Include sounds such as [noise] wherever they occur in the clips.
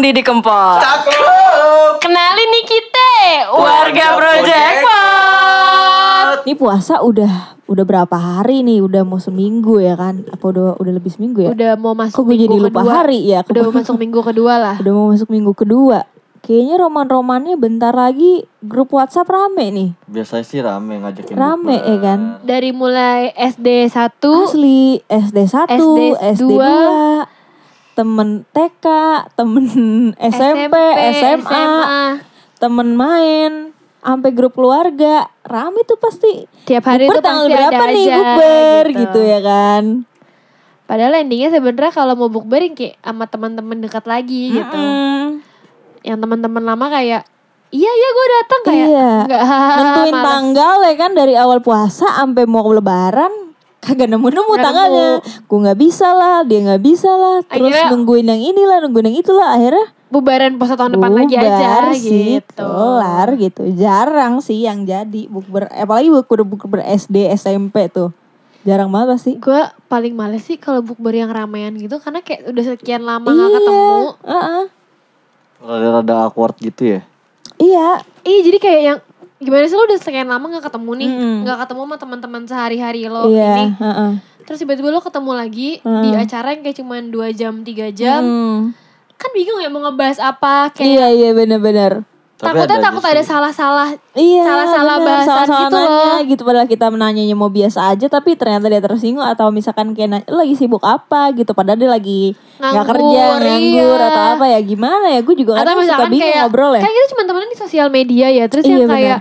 Mondi di Kempot. Cakep. Kenalin nih kita, warga Project Pot. Ini puasa udah udah berapa hari nih? Udah mau seminggu ya kan? Apa udah udah lebih seminggu ya? Udah mau masuk Kok gue jadi minggu lupa kedua. hari ya? Udah mau masuk minggu kedua lah. Udah mau masuk minggu kedua. Kayaknya roman-romannya bentar lagi grup WhatsApp rame nih. Biasanya sih rame ngajakin Rame, bukber. ya kan? Dari mulai SD 1 Asli SD 1, SD SD 2, temen TK, temen [laughs] SMP, SMA, temen main, sampai grup keluarga. Rame tuh pasti. Tiap hari Bukber tuh tanggal pasti berapa ada nih aja bukber gitu. ya kan. Padahal endingnya sebenarnya kalau mau bukber yang kayak sama teman-teman dekat lagi gitu. Mm-mm. Yang teman-teman lama kayak iya iya gue datang kayak Iya. enggak [laughs] Nentuin tanggal ya kan dari awal puasa sampai mau lebaran kagak nemu-nemu Nggak tanggalnya. Gue nggak bisa lah, dia nggak bisa lah. Terus Akhirnya- nungguin yang inilah, nungguin yang itulah. Akhirnya bubaran puasa tahun depan lagi aja sih, gitu. kelar gitu. Jarang sih yang jadi bukber, apalagi bukber bukber SD, SMP tuh. Jarang banget pasti. Gue paling males sih kalau bukber yang ramean gitu karena kayak udah sekian lama gak Iya. ketemu. Heeh. Rada-rada awkward gitu ya. Iya, Iya jadi kayak yang gimana sih lo udah sekian lama gak ketemu nih, nggak ketemu sama teman-teman sehari-hari lo iya. ini. heeh. Terus tiba-tiba lo ketemu lagi Hmm. di acara yang kayak cuman 2 jam 3 jam. Hmm. Kan bingung ya mau ngebahas apa kayak Iya, iya benar-benar. Tapi takutnya ada takut ada salah-salah Iya, Salah-salah bener. bahasan salah-salah gitu nanya loh. gitu padahal kita menanyanya mau biasa aja tapi ternyata dia tersinggung atau misalkan kayak nanya, "Lu lagi sibuk apa gitu padahal dia lagi nggak kerja nganggur iya. atau apa ya gimana ya gue juga atau kadang suka bingung kayak ngobrol ya kan kita cuma temenan di sosial media ya terus Iya, yang kayak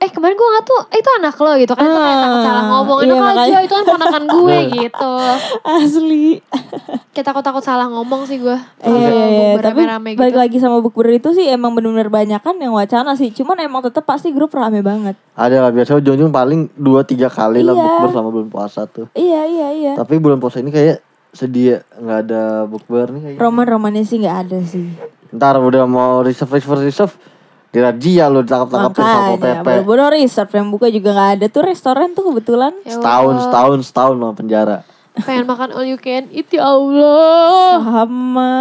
eh kemarin gue nggak tuh eh, itu anak lo gitu kan itu kayak takut Ah, salah ngomong iya, enak aja makanya. itu kan ponakan gue [laughs] gitu asli kayak takut takut salah ngomong sih gue Iya, iya, iya. bukber tapi balik gitu lagi sama bukber itu sih emang bener-bener banyak kan yang wacana sih cuman emang tetap pasti grup rame banget Ada lah biasanya ujung-ujung paling 2-3 kali lah Iya. bukber sama bulan puasa tuh. iya iya iya Tapi bulan puasa ini kayak sedih ya, nggak ada bukber nih kayak. roman-romannya sih nggak ada sih Ntar udah mau reserve reserve reserve di razia lu ditangkap-tangkapin sama PP. baru reserve yang buka juga nggak ada tuh restoran tuh kebetulan Ya Setahun, setahun, setahun sama penjara. pengen makan all you can eat ya Allah sama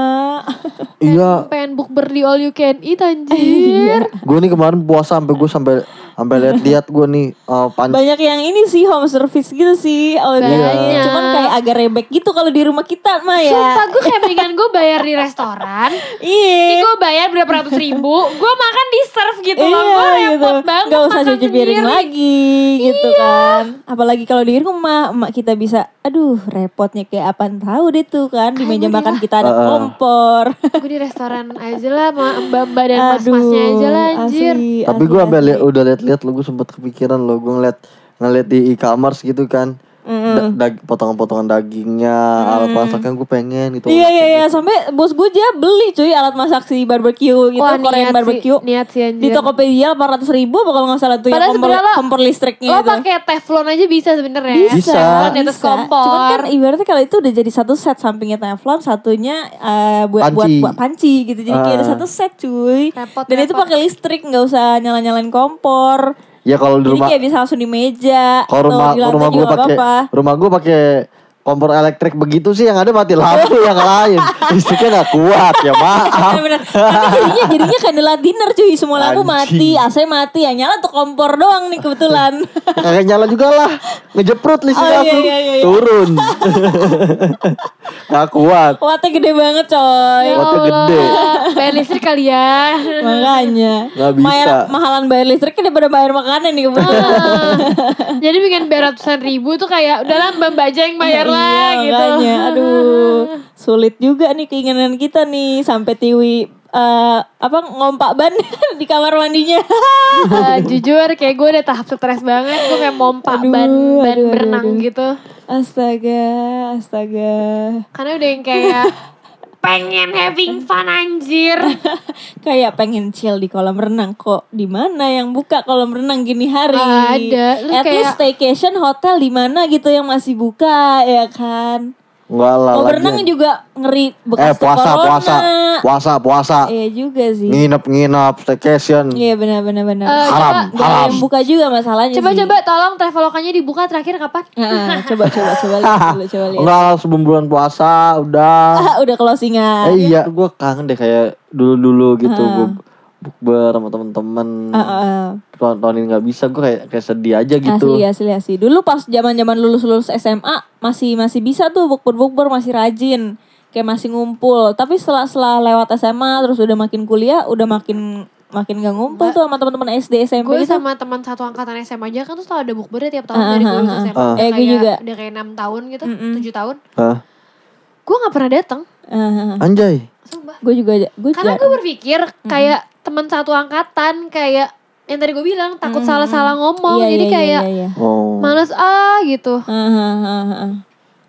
Iya, pengen bukber di all you can eat [laughs] Iya. anjir gue nih kemarin puasa sampai gue sampai sampai lihat-lihat gue nih uh, pan banyak yang ini sih home service gitu sih oh Banyak. cuman kayak agak rebek gitu kalau di rumah kita mah ya. Sumpah gue kayak mendingan gue bayar di restoran. Ini iya gue bayar berapa ratus ribu Gue makan di serve gitu loh. Gue iya repot gitu. banget Gak usah makan cuci piring lagi gitu kan. Apalagi kalau di rumah Emak kita bisa Aduh repotnya kayak apaan tahu deh tuh kan. Di meja makan kita ada Heeh. kompor. Gue di restoran aja lah Sama mbak-mbak dan mas-masnya aja lah anjir. asli, tapi gue sampai asli. Lihat-lihat lo gue sempet kepikiran lo gue ngeliat ngeliat di e-commerce gitu kan Da- dag- potongan-potongan dagingnya alat masaknya gue pengen gitu Iya iya iya sampai bos gue aja beli cuy alat masak si barbecue gitu Wah Korean niat barbecue sih Niat sih di anjir Tokopedia 400 ribu apa kalau nggak salah tuh Padahal yang kompor, lo- kompor listriknya Lo itu pakai teflon aja bisa sebenarnya Bisa. Teflon di atas Bisa. kompor Cuman kan ibaratnya kalau itu udah jadi satu set sampingnya teflon, satunya eh, buat buat Panci. buat panci gitu. Jadi kayak ada Ah. satu set cuy. Repot, Dan itu repot. pakai listrik nggak usah nyala-nyalain kompor. Ya kalau di Jadi rumah kayak bisa langsung di meja kalau rumah rumah gue pakai rumah gue pakai kompor elektrik begitu sih yang ada mati lampu [laughs] yang lain listriknya nggak kuat ya maaf Bener-bener. Tapi jadinya jadinya candlelight dinner cuy semua lampu Anjing. mati, AC mati, yang nyala tuh kompor doang nih kebetulan. [laughs] kagak nyala juga lah ngejeprut listrik Oh, iya, aku iya, iya, iya. turun [laughs] nggak kuat Wattnya gede banget coy. Ya Waktu gede. Allah, Bayar listrik kali ya Makanya. Nggak bisa. Bayar, mahalan bayar listriknya daripada bayar makanan nih kebetulan. Jadi bikin bayar ratusan ribu tuh kayak udahlah mbak mbak aja yang bayar lah Iya, gitu. makanya. Aduh, [laughs] sulit juga nih keinginan kita nih sampai Tiwi eh, apa ngompak ban [laughs] di kamar mandinya. [laughs] Eh, jujur kayak gue udah tahap stres banget gue kayak Aduh, ban ban aduh, berenang aduh. gitu astaga, astaga. karena udah yang kayak pengen having fun anjir [laughs] Kayak pengen chill di kolam renang kok. Di mana yang buka kolam renang gini hari? Ada. Terus At least kayak- staycation hotel di mana gitu yang masih buka ya kan? Enggak lah. Mau berenang juga ngeri Eh bekas puasa corona. puasa puasa puasa. Iya juga sih. Nginep nginep staycation. Iya benar benar benar. Eh, Haram, coba- haram. yang buka juga masalahnya Coba sih. coba tolong travelokannya dibuka terakhir kapan? Heeh, coba coba coba lihat dulu coba lihat. Enggak sebelum bulan puasa udah. Ah, [laughs] udah closingan. Eh iya, gue kangen deh kayak dulu-dulu gitu gue bukber sama temen-temen. Heeh. Tahun, tahun ini nggak bisa, gue kayak kayak sedih aja gitu. Asli asli asli. Dulu pas zaman-zaman lulus-lulus SMA masih masih bisa tuh bukber-bukber masih rajin. Kayak masih ngumpul. Tapi setelah setelah lewat SMA terus udah makin kuliah udah makin makin gak ngumpul tuh sama teman-teman SD SMP Gue gitu. sama teman satu angkatan SMA aja kan tuh selalu ada bukbernya tiap tahun dari gue lulus SMA. Udah Eh, gue juga. Udah kayak 6 tahun gitu, 7 tahun. Hah? Gue gak pernah datang. Heeh. Anjay. Sumpah. gue juga gue Karena gue berpikir kayak teman satu angkatan kayak yang tadi gue bilang takut salah-salah ngomong. Iya, jadi iya, kayak iya, iya. Oh. males ah gitu.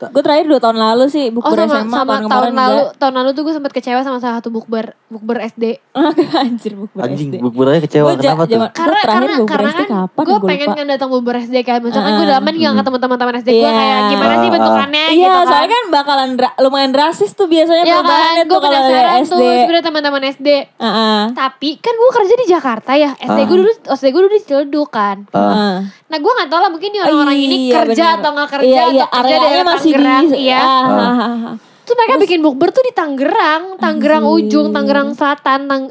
Gue terakhir dua tahun lalu sih Oh bukber sama, SMA sama tahun tahun lalu tahun lalu tuh gue sempet kecewa sama salah satu bukber bukber SD. [laughs] enggak. Anjir bukber Anjing, SD. bukbernya kecewa. Gue Kenapa tuh? zaman, Karena karena bukber karena SD kan kapan gue ya, pengen lupa. kan datang bukber SD kan. Misalkan Ah, gue udah lama nih gak ketemu teman-teman SD gue Iya. kayak gimana sih Ah, bentukannya Iya, gitu kan. soalnya kan bakalan lumayan drastis tuh biasanya Iya kan, perubahannya gue tuh kalau penasaran SD. tuh sebenernya teman-teman SD. Heeh. Tapi kan gue kerja di Jakarta ya. SD gue dulu, SD gue dulu di Ciledug kan. Ah. Heeh. Nah gue gak tau lah mungkin orang-orang ini Iya, kerja atau gak kerja iya, iya, atau kerja areanya daerah masih Tangerang. di Iya. Ah, ah. Terus mereka bikin bukber tuh di Tangerang, Tangerang ujung, Tangerang selatan, Tang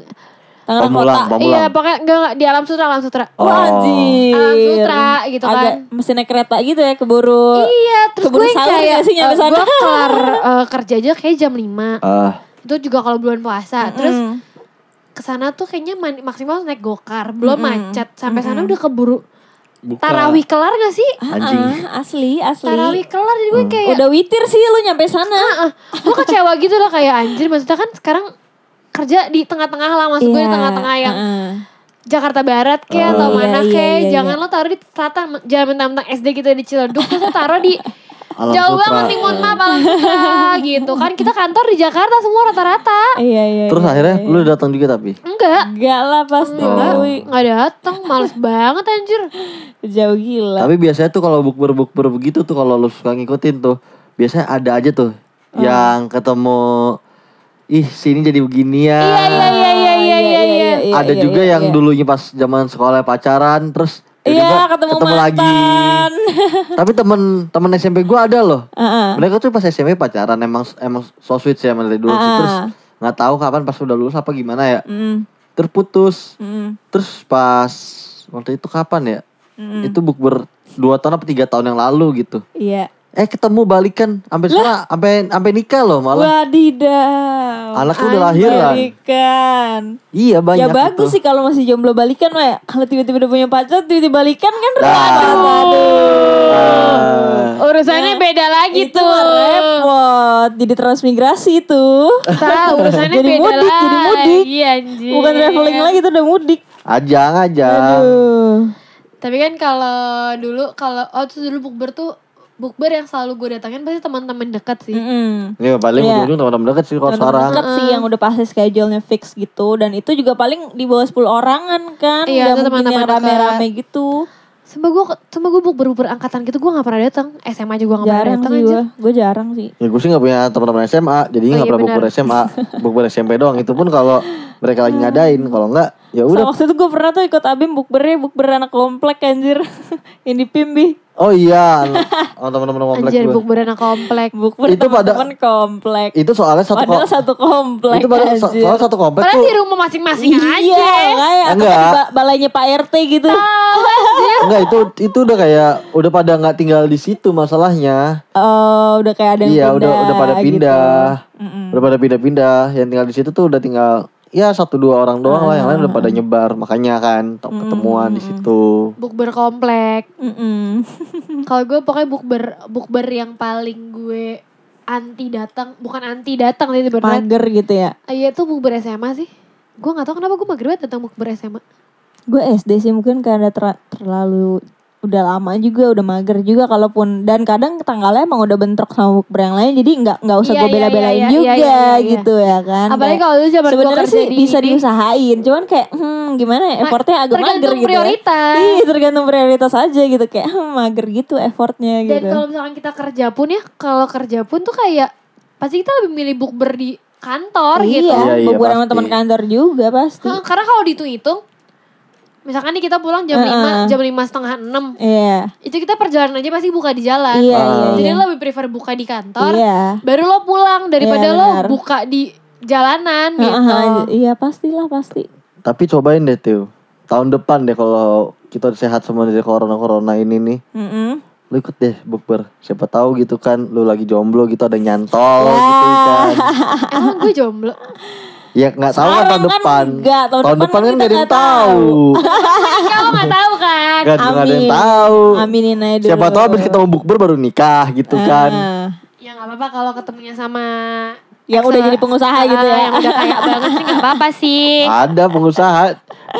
Tangerang Pamulang, kota. Pamulang. Iya pokoknya enggak, enggak, di Alam Sutra, Alam Sutra. Oh. Wah, anjir. Alam Sutra gitu kan. Agak mesti naik kereta gitu ya keburu. Iya, terus Keburu gue kayak sih nyampe eh, sana? gue kelar [laughs] eh, kerja aja kayak jam 5 Ah. Itu juga kalau bulan puasa. Terus Mm. ke sana tuh kayaknya maksimal naik gokar, belum Mm-mm. macet. Sampai sana udah keburu Buka. tarawih kelar gak sih? Anjing. Ah, asli, asli. Tarawih kelar jadi gue kayak Udah witir sih lu nyampe sana. gue kecewa gitu loh kayak anjir maksudnya kan sekarang kerja di tengah-tengah lah maksud gue di Iya, tengah-tengah yang heeh. Jakarta Barat kayak atau Iya, mana iya, kayak iya, jangan iya. lo taruh di selatan jangan mentang-mentang SD gitu di Ciledug terus lo taruh di Alam Jauh Sutra. banget nih mohon iya. maaf Alam [laughs] gitu kan kita kantor di Jakarta semua rata-rata. Iya iya. Terus iya, akhirnya iya. lu datang juga tapi? Enggak. Enggak lah pasti enggak. Oh. Enggak datang, males banget anjir. Jauh gila. Tapi biasanya tuh kalau bukber-bukber begitu tuh kalau lu suka ngikutin tuh biasanya ada aja tuh oh. yang ketemu ih sini jadi begini ya. Iya iya iya iya iya iya. iya, iya ada iya, juga iya, yang iya. dulunya pas zaman sekolah pacaran terus Iya, tiba-tiba ketemu, lagi. [laughs] Tapi temen temen SMP gua ada loh. Heeh. Mereka tuh pas SMP pacaran emang emang so sweet sih emang dari dulu sih. Ah. terus nggak tahu kapan pas udah lulus apa gimana ya. Mm, Terputus. mm, Terus pas waktu itu kapan ya? mm. Itu bukber dua tahun apa tiga tahun yang lalu gitu. Iya. Eh ketemu balikan sampai sekarang sampai sampai nikah loh malah. Wadidaw. Anaknya udah lahiran. Balikan. Iya banyak ya bagus itu. sih kalau masih jomblo balikan mah. Kalau tiba-tiba udah punya pacar tiba-tiba balikan kan Nah. repot. Ah. urusannya Ya, beda lagi Itu tuh repot. Jadi transmigrasi tuh. Tahu urusannya Jadi beda mudik, jadi lagi mudik. anjir. Bukan traveling lagi tuh udah mudik. Ajang ajang. Aduh. Tapi kan kalau dulu kalau oh tuh dulu bukber tuh bukber yang selalu gue datangin pasti teman-teman dekat sih. Mm-mm. Ini paling Iya. ujung-ujung teman-teman deket sih kalau sekarang. dekat sih yang udah pasti schedule-nya fix gitu dan itu juga paling di bawah 10 orangan kan. Iya, mungkin teman-teman dekat. rame-rame gitu. Sumpah gue sumpah gue bukber bukber angkatan gitu gue gak pernah datang. SMA aja gue gak pernah datang aja. gue. Gue jarang sih. Ya gue sih gak punya teman-teman SMA, jadi Oh, nggak iya pernah bukber. SMA, [laughs] bukber SMP doang. Itu pun kalau mereka lagi ngadain, kalau enggak ya Sama udah. waktu itu gue pernah tuh ikut Abim bukbernya bukber anak komplek anjir. [laughs] Yang di Pimbi. Oh iya, sama teman-teman komplek Anjir gue. bukber anak komplek. Bukber Itu pada- teman komplek. Itu soalnya satu Padahal satu komplek itu pada so- soalnya satu komplek Padahal tuh. di rumah masing-masing Iya, aja. kayak atau Enggak. di ba- balainya Pak RT gitu. Enggak itu itu udah kayak udah pada nggak tinggal di situ masalahnya. Oh, udah kayak ada yang Iya pindah. udah udah pada gitu. pindah, Mm-mm. udah pada pindah-pindah. Yang tinggal di situ tuh udah tinggal ya satu dua orang doang lah, yang lain udah pada Ah. nyebar. Makanya kan to- ketemuan di situ. Bukber komplek. Mm-mm. [laughs] Kalau gue pokoknya bukber bukber yang paling gue anti datang, bukan anti datang sih sebenarnya. Mager gitu ya. Iya tuh bukber SMA sih. Gue gak tahu kenapa gue mager banget datang bukber SMA. Gue SD sih mungkin karena ter- terlalu udah lama juga, udah mager juga kalaupun dan kadang tanggalnya emang udah bentrok sama bukber yang lain jadi nggak nggak usah Iya, gue iya, bela-belain iya, iya, juga iya, iya, iya. gitu ya kan. Apalagi Kayak kalau dulu zaman gue sebenarnya kerja sih di bisa ini. diusahain, cuman kayak hmm gimana ya effortnya agak mager gitu. ya. prioritas. Iya tergantung prioritas aja gitu kayak hmm, mager gitu effortnya Dan gitu. kalau misalkan kita kerja pun ya, kalau kerja pun tuh kayak pasti kita lebih milih bukber di kantor iya, gitu. Iya, iya, sama teman kantor juga pasti. Hah, karena kalau dihitung-hitung, misalkan nih kita pulang jam Heeh. 5, jam lima setengah 6. Iya. Itu kita perjalanan aja pasti buka di jalan. Iya, Ah. iya, Jadi iya. lo lebih prefer buka di kantor, Iya. baru lo pulang daripada Iya, lo benar. buka di jalanan gitu. Heeh, iya pastilah pasti. Tapi cobain deh tuh. Tahun depan deh kalau kita sehat semua dari corona-corona ini nih. Mm-mm. Lu ikut deh bukber. Siapa tahu gitu kan lu lagi jomblo gitu ada nyantol gitu kan. Emang gue jomblo. [laughs] Ya nggak tahu kan tahun kan depan. enggak, tahun depan depan kan kita nggak ada yang nggak tahu. tahu. [laughs] Kamu gak tahu kan? Kan nggak ada yang Amin. tahu. Aminin aja dulu. Siapa tahu habis ketemu bukber baru nikah gitu kan. Ah. Ya gak apa-apa kalau ketemunya sama Yang udah jadi pengusaha gitu ya. Ah, Yang udah kaya banget sih gak apa-apa sih. Ada pengusaha.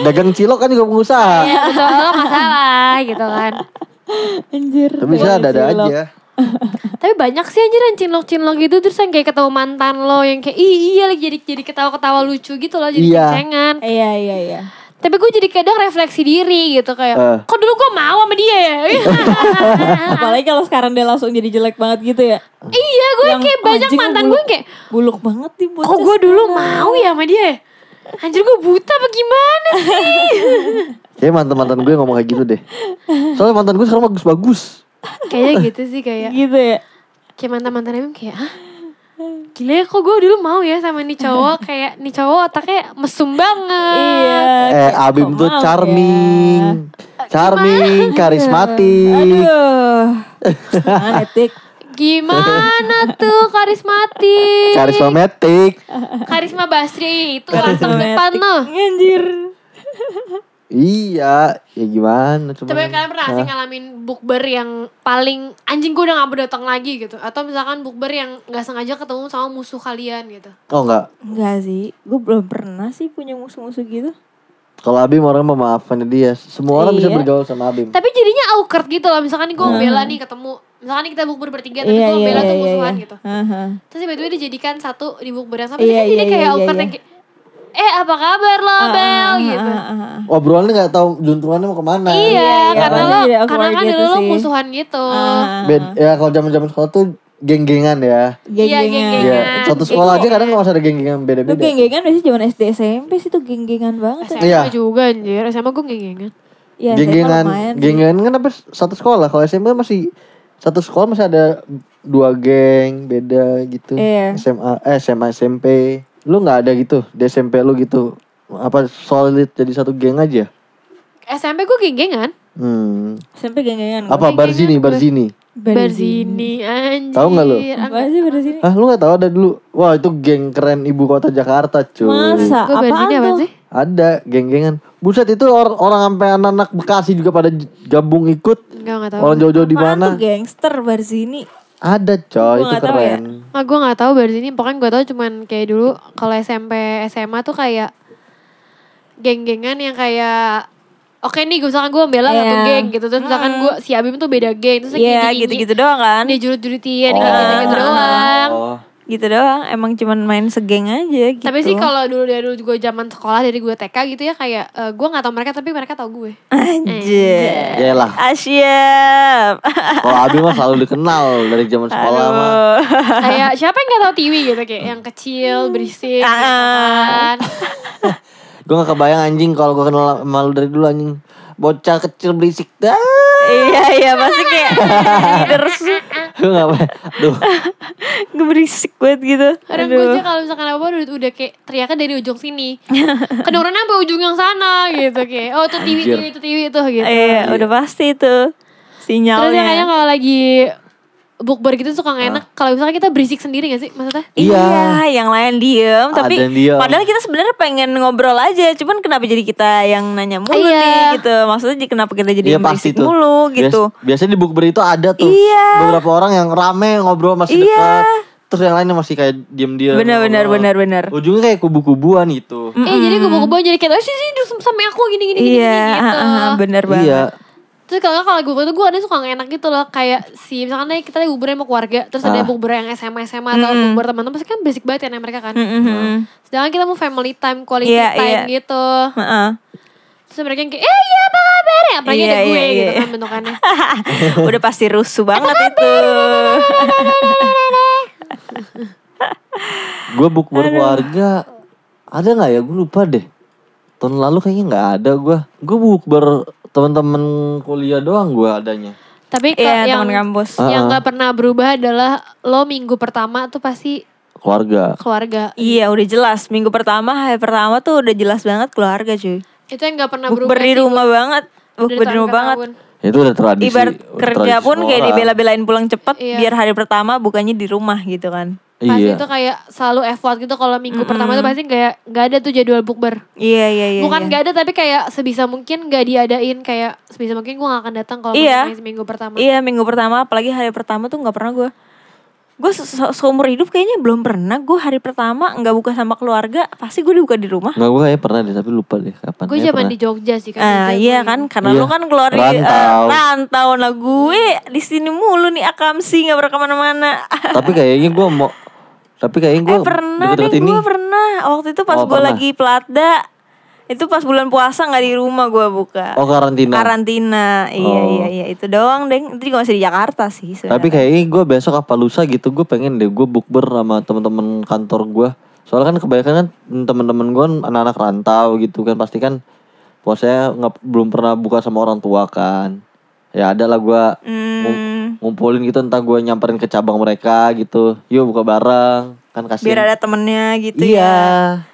Dagang cilok kan juga pengusaha. Ya betul gak masalah gitu kan. Anjir. Tapi saya ada-ada aja. Tapi banyak sih anjir yang cinlok-cinlok gitu terus yang kayak ketemu mantan lo yang kayak Ih, iya lagi jadi jadi ketawa-ketawa lucu gitu loh jadi Iya. cencengan. Iya iya iya. Tapi gue jadi kadang refleksi diri gitu kayak Eh. kok dulu gue mau sama dia ya. [laughs] Apalagi kalau sekarang dia langsung jadi jelek banget gitu ya. iya gue Yang kayak banyak mantan buluk. gue kayak Buluk banget nih bocah kok gue dulu mau ya sama dia ya? Anjir gue buta apa gimana sih? Kayak mantan-mantan gue ngomong kayak gitu deh. Soalnya mantan gue sekarang bagus-bagus. Kayaknya gitu sih kayak Gitu ya. kayak mantan-mantan emang kayak Hah? Gila ya kok gue dulu mau ya sama nih cowok [laughs] Kayak nih cowok otaknya mesum banget Iya. Eh, kayak, Abim tuh mau charming. Charming, karismatik. Aduh. Etik. Gimana tuh karismatik Karismatik. Karisma Basri itu langsung depan loh Anjir. Iya, ya gimana coba. Coba kalian pernah sih ngalamin bukber yang paling anjing gue udah gak mau datang lagi gitu Atau misalkan bukber yang gak sengaja ketemu sama musuh kalian gitu Oh enggak. Enggak sih. Gue belum pernah sih punya musuh-musuh gitu. Kalau Abim orang memaafkan dia. Semua orang bisa Iya. bergaul sama Abim. Tapi jadinya awkward gitu loh Misalkan nih gue bela nih ketemu Misalkan nih kita bukber bertiga Tapi Iya gue iya bela iya tuh iya. musuhan iya. gitu Aha. Terus tiba-tiba dijadikan satu di bukber yang sama Iya, Jadi iya, kayak iya, awkward iya. yang kayak Eh apa kabar lo Ah, Bel ah, gitu ah, ah, ah. Obrolannya nggak tahu juntrungannya mau ke mana. Iya, iya, karena pasti lo jadi karena kan gitu dulu lo musuhan gitu. Ah, Bed, ya kalau zaman-zaman sekolah tuh geng-gengan ya. Iya, Geng-gengan. Iya, Geng-gengan. satu sekolah aja kadang nggak usah ada geng-gengan Lu beda-beda. geng-gengan biasanya zaman SD SMP sih tuh geng-gengan banget ya. SMA Iya. juga anjir, SMA gue geng-gengan. Iya, Geng-gengan, geng-gengan kan tapi satu sekolah. Kalau SMP masih satu sekolah masih ada dua geng beda gitu. Iya. SMA, eh SMA SMP. Lu nggak ada gitu di SMP lu gitu. Apa solid jadi satu geng aja? SMP gue geng-gengan. Hmm. SMP geng-gengan. Apa Barzini. Barzini? Berzini anjir. Tahu nggak lu? Apa sih sini? Ah, lu nggak tahu ada dulu? Wah, itu geng keren ibu kota Jakarta, cuy. Masa? Berzini Apaan apa sih? Ada geng-gengan. Buset itu orang orang sampai anak-anak Bekasi juga pada gabung ikut. Enggak, enggak tahu. Orang jauh-jauh di mana? tuh gangster Barzini? Ada, coy, Gua itu tahu ya. keren. Ah, gue gak tahu Berzini. Pokoknya gue tahu cuman kayak dulu kalau SMP, SMA tuh kayak geng-gengan yang kayak Oke nih, gue misalkan gue bela satu Iya. geng gitu. Terus misalkan gue si Abim tuh beda geng. Terus Iya, kayak gitu-gitu doang kan. Dia jurit-juritin, Oh. gitu-gitu doang. Oh. Gitu doang. Emang cuman main segeng aja gitu. Tapi sih kalau dulu dari dulu gue zaman sekolah dari gue TK gitu ya kayak eh, gue nggak tahu mereka tapi mereka tahu gue. Anjir. Yalah, Asyap. kalau Abi mah selalu [laughs] dikenal dari zaman sekolah mah. Aduh. kayak siapa yang nggak tahu Tiwi gitu kayak yang kecil berisik kan. Gue gak kebayang anjing kalau gue kenal malu dari dulu anjing. Bocah kecil berisik dah. iya iya pasti kayak [laughs] terus Gue gak Aduh. gue [laughs] berisik banget gitu. Kadang gue aja kalau misalkan apa udah, udah kayak teriaknya dari ujung sini. Kedengeran sampai ujung yang sana gitu kayak. Oh itu Anjir. Tiwi, itu Tiwi itu gitu. Iya, udah pasti itu sinyalnya. Terus yang kayaknya kalau lagi bukber gitu suka gak enak kalau misalnya kita berisik sendiri gak sih maksudnya? Iya, Iya. yang lain diem, tapi Ada yang diem. padahal kita sebenarnya pengen ngobrol aja, cuman kenapa jadi kita yang nanya mulu Iya. nih gitu. Maksudnya jadi kenapa kita jadi Iya berisik tuh. mulu gitu. Bias- biasanya di bukber itu ada tuh. Iya. Beberapa orang yang rame ngobrol masih Iya. dekat. Terus yang lainnya masih kayak diem-diem. Benar benar benar benar. Ujungnya kayak kubu-kubuan gitu. Eh jadi kubu-kubu jadi kayak oh sih sih sampai aku gini gini gini Iya, gini, gitu. ah, ah, benar banget. Iya. Terus kalau kalau bukber tuh gue ada suka gak enak gitu loh Kayak si misalkan nih kita lagi bukber sama keluarga Terus ada Ah. bukber yang SMA SMA atau Mm-mm. bukber teman-teman Pasti kan basic banget ya mereka kan Mm-mm. Sedangkan kita mau family time, quality Iya, time iya. gitu Heeh. Terus mereka yang kayak, eh iya apa kabar ya Apalagi Iya, ada gue iya, gitu iya. kan bentukannya [laughs] Udah pasti rusuh banget itu. Gue bukber keluarga ada nggak ya? Gue lupa deh. Tahun lalu kayaknya nggak ada gue. Gue bukber teman-teman kuliah doang gue adanya. Tapi ke- Iya, yang teman kampus. yang Ah. gak pernah berubah adalah lo minggu pertama tuh pasti Keluarga. keluarga. Iya, udah jelas. Minggu pertama, hari pertama tuh udah jelas banget keluarga, cuy. Itu yang gak pernah berubah di sih rumah banget. dari Bukber di rumah banget. tahun. Itu udah tradisi. Ibarat kerja tradisi pun kayak dibela-belain pulang cepat Iya. biar hari pertama bukannya di rumah gitu kan. Pasti Iya. itu kayak selalu effort gitu kalau minggu pertama tuh pasti kayak gak ada tuh jadwal bukber. Iya, iya, iya. Bukan iya. gak ada tapi kayak sebisa mungkin gak diadain kayak sebisa mungkin gue gak akan datang kalau Iya. misalnya minggu pertama. Iya, minggu pertama apalagi hari pertama tuh nggak pernah gue. Gue se- se- seumur hidup kayaknya belum pernah gue hari pertama nggak buka sama keluarga, pasti gue dibuka di rumah. Nggak gue kayaknya pernah deh tapi lupa deh kapan. Gue zaman di Jogja sih kan. Ah iya gue kan, gitu. karena Iya. lu kan keluar di eh, Rantau. rantau. Nah gue di sini mulu nih akamsi nggak pernah ke mana-mana. tapi kayaknya gue mau. Tapi kayaknya gue eh pernah deh deket-deket ini. gue pernah. Waktu itu pas Oh, gue lagi pelatda, itu pas bulan puasa nggak di rumah gue buka. Oh karantina. Karantina, iya Oh. iya iya itu doang deh. Itu juga masih di Jakarta sih. sebenarnya. Tapi kayaknya gue besok apa lusa gitu gue pengen deh gue bukber sama teman-teman kantor gue. Soalnya kan kebanyakan kan teman-teman gue kan anak-anak rantau gitu kan pasti kan puasanya nggak belum pernah buka sama orang tua kan. Ya ada lah gue Hmm, ngumpulin gitu entah gue nyamperin ke cabang mereka gitu. Yuk buka bareng kan kasihan. biar ada temennya gitu iya. ya.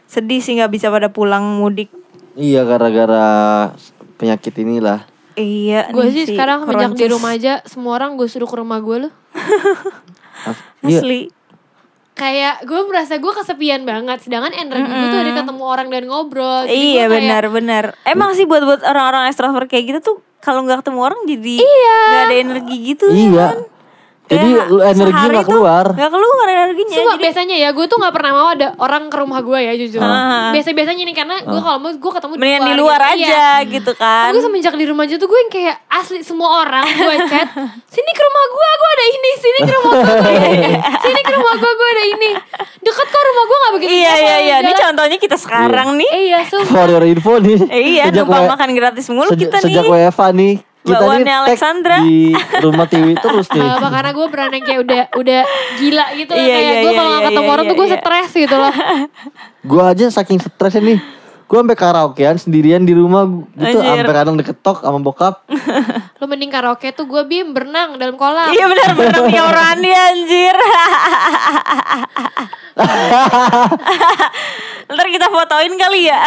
Sedih sih nggak bisa pada pulang mudik. Iya gara-gara penyakit inilah. Iya. Gue sih si sekarang sejak di rumah aja semua orang gue suruh ke rumah gue loh. [laughs] Iya. Asli. Kayak gue merasa gue kesepian banget Sedangkan energi gue tuh ada ketemu orang dan ngobrol Jadi Iya benar-benar. Emang sih buat buat orang-orang ekstrovert kayak gitu tuh kalau nggak ketemu orang jadi Iya. nggak ada energi gitu. Iya. Jadi lu energi nggak tuh keluar. Nggak keluar energinya. Sumpah jadi biasanya ya gue tuh gak pernah mau ada orang ke rumah gue ya jujur Ah. Biasa-biasanya nih karena gue kalau mau gue ketemu mendingan di luar gitu. Iya. aja gitu kan. Gue semenjak di rumah aja tuh gue yang kayak asli semua orang gue chat [laughs] Sini ke rumah gue, gue ada ini Sini ke rumah gue, gue ada ini [laughs] Sini ke rumah gue, gue ada ini Deket kok rumah gue gak begitu Iya iya iya. Ini contohnya kita sekarang nih. Eh, Iya sumpah For your info nih. Eh, iya sejak numpang makan gratis mulu sejak, kita sejak nih. WFA nih. Kita tag Alexandra. di rumah Tiwi [laughs] terus nih. Apa karena gue berani kayak udah udah gila gitu lah Iya, kayak iya, gue iya, kalau iya, ketemu iya, orang tuh gue iya. stres gitu loh. [laughs] Gue aja saking stresnya nih. Gue sampai karaokean sendirian di rumah gitu sampai kadang diketok sama bokap. [laughs] Lo mending karaoke tuh gue bim berenang dalam kolam. Iya benar benar punya orang dia anjir. Ntar kita fotoin kali ya.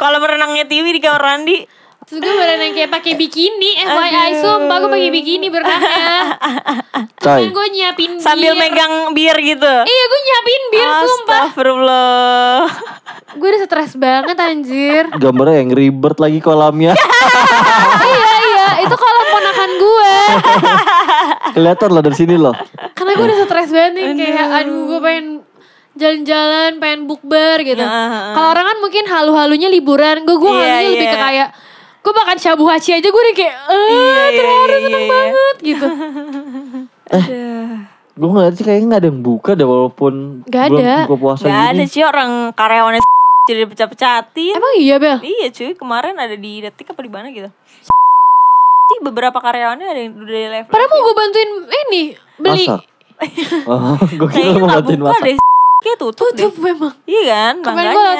Kalau berenangnya Tiwi di kamar mandi. Terus gue berenang kayak pakai bikini, FYI sumpah gue pakai bikini berenangnya. [laughs] Coy. Kan gue nyiapin bir. Sambil megang bir gitu. Iya gue nyiapin bir sumpah. Astagfirullah. Gue udah stres banget anjir. Gambarnya yang ribet lagi kolamnya. [laughs] iya iya itu kolam ponakan gue. Kelihatan loh dari sini loh. Karena gue udah stres banget nih kayak aduh gue pengen jalan-jalan, pengen bukber gitu. Nah, Kalau orang kan mungkin halu-halunya liburan, gue gue Iya, halunya lebih ke iya. kayak gue makan shabu hachi aja gue udah kayak eh Iya, iya, terharu iya, seneng iya. banget gitu. Gue ngeliat sih kayaknya gak ada yang buka deh walaupun Nggak belum ada. buka puasa Gak ada sih orang karyawannya jadi pecah-pecatin. Emang iya Bel? Iya cuy, kemarin ada di detik apa di mana gitu. Sih beberapa karyawannya ada yang udah di level. Padahal mau gue bantuin ini beli. Masak. [laughs] Oh, gue kira Kayaknya mau nggak bantuin buka masak. deh. Kayak tutup, Tutup deh. memang. Iya kan, Kemarin makanya. gue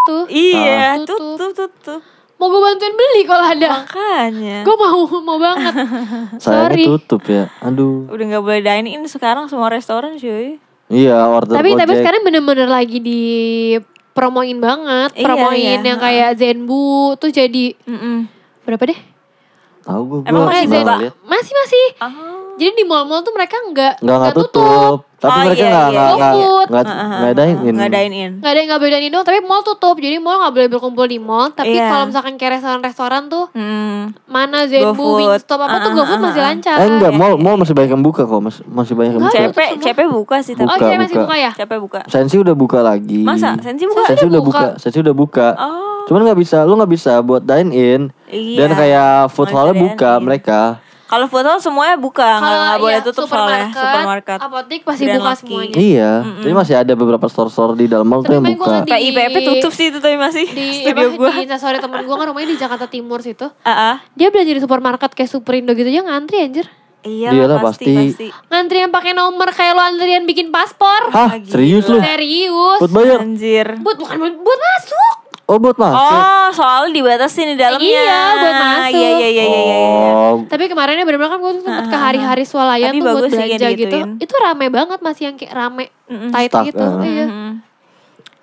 tuh Iya, Ah. tutup, tutup. Mau gue bantuin beli kalau ada. Makanya. Gue mau mau banget. [laughs] Sayangnya Sorry. tutup ya. Aduh. Udah nggak boleh dine in sekarang semua restoran cuy. Iya order tapi tapi Gojek. sekarang bener-bener lagi di promoin banget, Iya, promoin iya. yang kayak Zenbu tuh jadi Mm-mm. berapa deh? Tahu gue gue Emang masih. Masih masih. Ah. Jadi di mall-mall tuh mereka nggak Nggak tutup. Tapi Oh, mereka iya, nggak iya, nggak iya. nggak nggak Ah, ah, nggak dine-in. Nggak dine in. nggak ada yang nggak bedain dong. Tapi mall tutup, jadi mall nggak boleh berkumpul di mall. Tapi Iya. kalau misalkan kayak restoran-restoran tuh Hmm. mana Zenbu. Wingstop apa tuh GoFood ah, masih lancar. Eh enggak, mall mall masih banyak yang buka kok, Mas. Masih banyak yang buka. CP, CP buka sih tapi. Oh, Buka, saya masih buka. ya? CP buka. Sensi udah buka lagi. Masa? Sensi buka? Sensi udah buka. Sensi udah buka. Oh. Cuman nggak bisa, lu nggak bisa buat dine in Iya. Dan kayak food hallnya buka mereka. Kalau hall semuanya buka, nggak nggak boleh iya, tutup soalnya supermarket, supermarket. apotek pasti Brand buka Lucky. semuanya. Iya. Jadi masih ada beberapa store-store di dalam mall tuh Tapi yang gua buka. kan di- Kayak IPP tutup sih itu tapi masih di [laughs] studio gue. di instastory temen gue kan rumahnya di Jakarta Timur situ. Ah, ah. Dia belanja di supermarket kayak Superindo gitu aja ngantri anjir. Iya lah, pasti, pasti. pasti. Ngantri yang pakai nomor kayak lo antrian bikin paspor. Hah, serius lu? Serius. Buat bayar? Anjir. Buat bukan buat masuk. Oh, buat masuk. Oh, soalnya dibatasin di dalamnya. Iya, buat masuk. Iya, iya, iya, iya, iya. Oh, Tapi kemarinnya bener-bener kan gue tuh sempet ke hari-hari swalayan Tapi tuh buat belanja gitu. Itu rame banget masih yang kayak rame Mm-mm. tight Stuck, gitu. eh. Iya.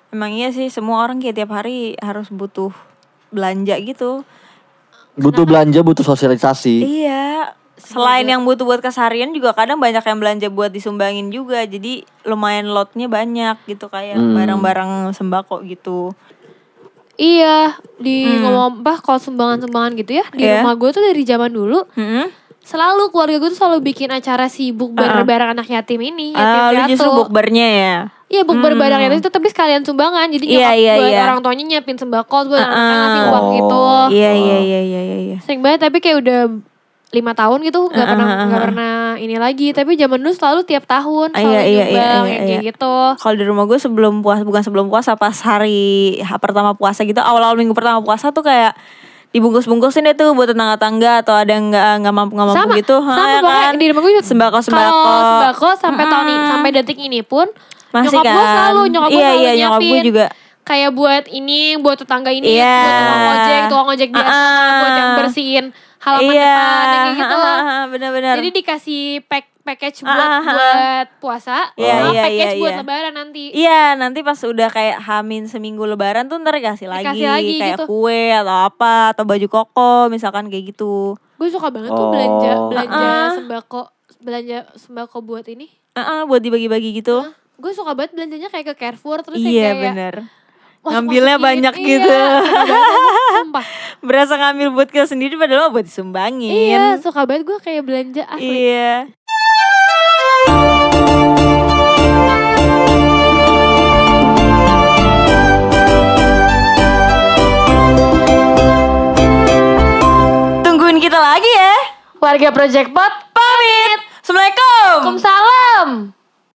Emang iya sih semua orang kayak tiap hari harus butuh belanja gitu. butuh belanja, butuh sosialisasi. Iya. Selain yang butuh buat keseharian juga kadang banyak yang belanja buat disumbangin juga. Jadi lumayan lotnya banyak gitu kayak Hmm. barang-barang sembako gitu. Iya, di ngomong apa kalau sumbangan-sumbangan gitu ya. Di Iya. rumah gue tuh dari zaman dulu Hmm. selalu keluarga gue tuh selalu bikin acara sibuk bareng-bareng anak yatim ini, yatim Ah, lu piatu. justru bukbernya ya. Iya bukber bareng yatim itu tapi sekalian sumbangan. Jadi Iya, nyokap iya, buat iya. orang tuanya nyiapin sembako buat Ah, anaknya ngasih ah. uang gitu. Iya, iya, iya, iya, iya, iya. Sering banget tapi kayak udah lima tahun gitu nggak Ah, pernah ah, ah, nggak ah. pernah ini lagi tapi zaman dulu selalu tiap tahun Ah, selalu iya, iya, iya, iya, kayak iya. gitu Kalau di rumah gue sebelum puasa bukan sebelum puasa pas hari ha- pertama puasa gitu awal-awal minggu pertama puasa tuh kayak dibungkus-bungkusin deh tuh buat tetangga-tangga atau ada yang nggak nggak mampu nggak mampu sama gitu sama ya kan? di rumah gue juga sembako sembako sembako sampai tahun ini sampai detik ini pun masih nyokap kan gue selalu nyokap gue iya selalu iya nyokap gue nyiapin. juga kayak buat ini buat tetangga ini Iya. buat tukang ojek tukang ojek biasa Ah. buat yang bersihin halaman iya depan yang kayak gitu [laughs] benar-benar jadi dikasih pack package buat Ah, ah, ah. buat puasa Iya, sama iya, package iya, buat iya. lebaran nanti Iya nanti pas udah kayak hamin seminggu lebaran tuh ntar dikasih lagi, Dikasih lagi kayak gitu. kue atau apa atau baju koko misalkan kayak gitu. gue suka banget tuh Oh. belanja belanja Ah. sembako belanja sembako buat ini Ah, ah, buat dibagi-bagi gitu. gue suka banget belanjanya kayak ke Carrefour terus iya yang kayak bener. Ngambilnya banyak Iya, gitu. sumpah Berasa ngambil buat kita sendiri padahal buat disumbangin. iya suka banget gue kayak belanja asli Iya. Tungguin kita lagi ya. warga Project Pot Pamit. Assalamualaikum. Waalaikumsalam